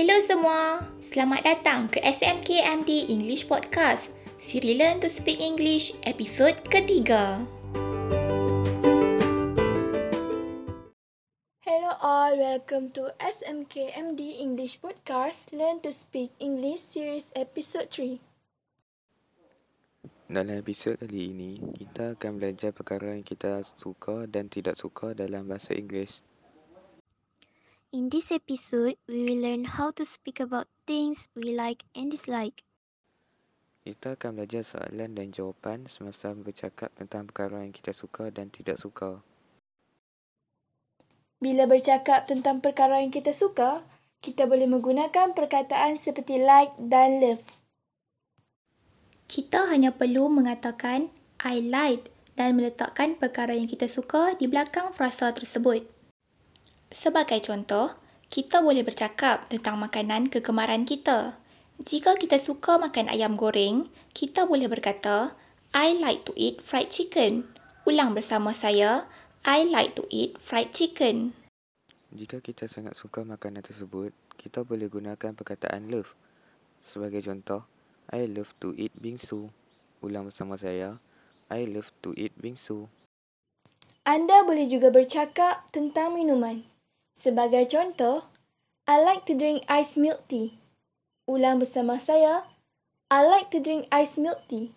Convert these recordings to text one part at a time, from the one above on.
Hello semua, selamat datang ke SMKMD English Podcast, Siri Learn to Speak English, episod ketiga. Hello all, welcome to SMKMD English Podcast, Learn to Speak English Series Episode 3. Dalam episod kali ini, kita akan belajar perkara yang kita suka dan tidak suka dalam bahasa Inggeris. In this episode, we will learn how to speak about things we like and dislike. Kita akan belajar soalan dan jawapan semasa bercakap tentang perkara yang kita suka dan tidak suka. Bila bercakap tentang perkara yang kita suka, kita boleh menggunakan perkataan seperti like dan love. Kita hanya perlu mengatakan I like dan meletakkan perkara yang kita suka di belakang frasa tersebut. Sebagai contoh, kita boleh bercakap tentang makanan kegemaran kita. Jika kita suka makan ayam goreng, kita boleh berkata, I like to eat fried chicken. Ulang bersama saya, I like to eat fried chicken. Jika kita sangat suka makanan tersebut, kita boleh gunakan perkataan love. Sebagai contoh, I love to eat bingsu. Ulang bersama saya, I love to eat bingsu. Anda boleh juga bercakap tentang minuman. Sebagai contoh, I like to drink ice milk tea. Ulang bersama saya, I like to drink ice milk tea.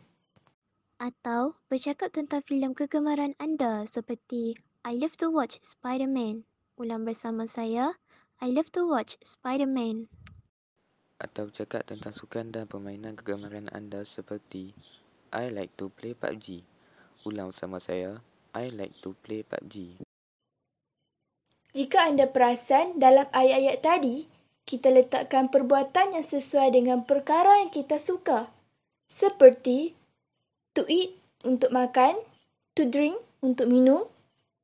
Atau bercakap tentang filem kegemaran anda seperti I love to watch Spider-Man. Ulang bersama saya, I love to watch Spider-Man. Atau bercakap tentang sukan dan permainan kegemaran anda seperti I like to play PUBG. Ulang bersama saya, I like to play PUBG. Jika anda perasan dalam ayat-ayat tadi, kita letakkan perbuatan yang sesuai dengan perkara yang kita suka. Seperti to eat untuk makan, to drink untuk minum,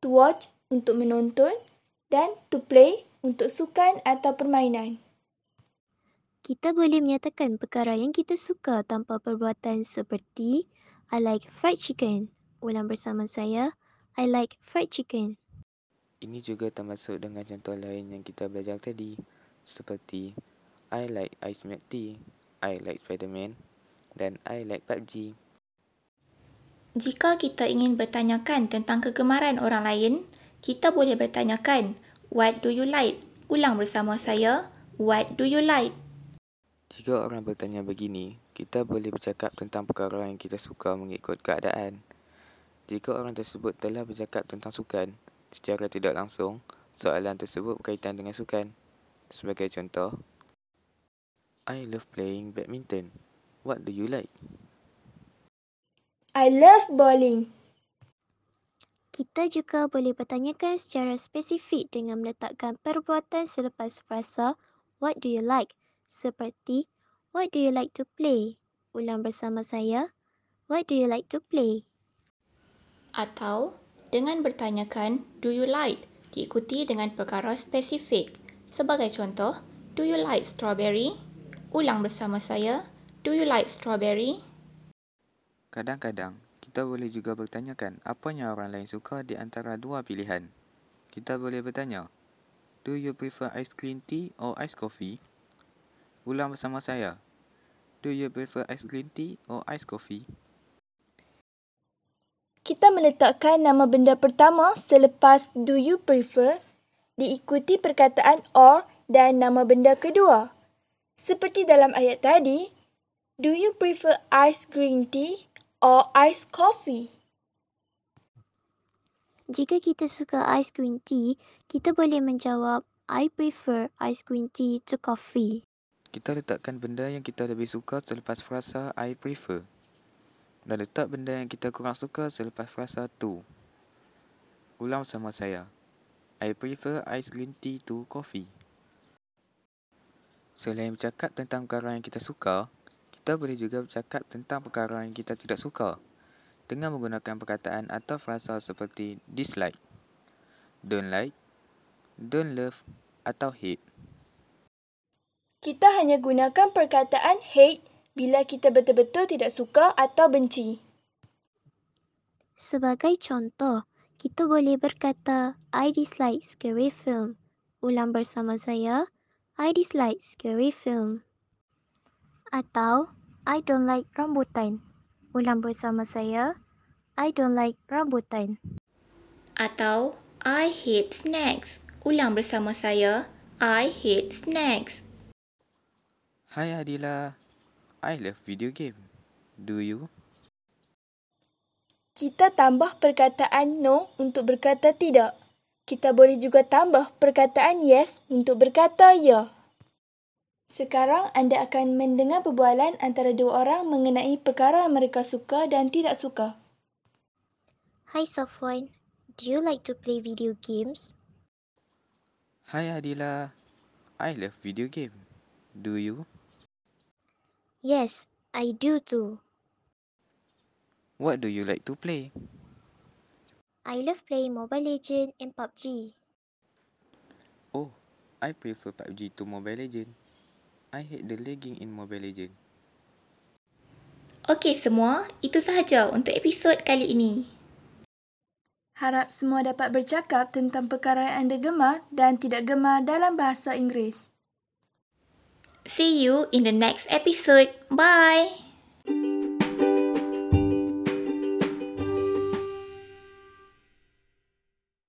to watch untuk menonton dan to play untuk sukan atau permainan. Kita boleh menyatakan perkara yang kita suka tanpa perbuatan seperti I like fried chicken. Ulang bersama saya, I like fried chicken. Ini juga termasuk dengan contoh lain yang kita belajar tadi seperti I like ice milk tea, I like Spiderman dan I like PUBG. Jika kita ingin bertanyakan tentang kegemaran orang lain, kita boleh bertanyakan What do you like? Ulang bersama saya, What do you like? Jika orang bertanya begini, kita boleh bercakap tentang perkara yang kita suka mengikut keadaan. Jika orang tersebut telah bercakap tentang sukan, secara tidak langsung, soalan tersebut berkaitan dengan sukan. Sebagai contoh, I love playing badminton. What do you like? I love bowling. Kita juga boleh bertanyakan secara spesifik dengan meletakkan perbuatan selepas frasa What do you like? Seperti What do you like to play? Ulang bersama saya. What do you like to play? Atau dengan bertanyakan do you like diikuti dengan perkara spesifik. Sebagai contoh, do you like strawberry? Ulang bersama saya, do you like strawberry? Kadang-kadang, kita boleh juga bertanyakan apa yang orang lain suka di antara dua pilihan. Kita boleh bertanya, do you prefer ice green tea or ice coffee? Ulang bersama saya, do you prefer ice green tea or ice coffee? Kita meletakkan nama benda pertama selepas do you prefer diikuti perkataan or dan nama benda kedua. Seperti dalam ayat tadi, do you prefer ice green tea or ice coffee? Jika kita suka ice green tea, kita boleh menjawab I prefer ice green tea to coffee. Kita letakkan benda yang kita lebih suka selepas frasa I prefer dan letak benda yang kita kurang suka selepas frasa tu. Ulang sama saya. I prefer ice green tea to coffee. Selain bercakap tentang perkara yang kita suka, kita boleh juga bercakap tentang perkara yang kita tidak suka dengan menggunakan perkataan atau frasa seperti dislike, don't like, don't love atau hate. Kita hanya gunakan perkataan hate bila kita betul-betul tidak suka atau benci. Sebagai contoh, kita boleh berkata, I dislike scary film. Ulang bersama saya, I dislike scary film. Atau I don't like rambutan. Ulang bersama saya. I don't like rambutan. Atau I hate snacks. Ulang bersama saya. I hate snacks. Hai Adila, I love video game. Do you? Kita tambah perkataan no untuk berkata tidak. Kita boleh juga tambah perkataan yes untuk berkata ya. Sekarang anda akan mendengar perbualan antara dua orang mengenai perkara yang mereka suka dan tidak suka. Hi Safwan, do you like to play video games? Hai Adila, I love video game. Do you? Yes, I do too. What do you like to play? I love playing Mobile Legends and PUBG. Oh, I prefer PUBG to Mobile Legend. I hate the lagging in Mobile Legend. Okey semua, itu sahaja untuk episod kali ini. Harap semua dapat bercakap tentang perkara yang anda gemar dan tidak gemar dalam bahasa Inggeris. See you in the next episode. Bye.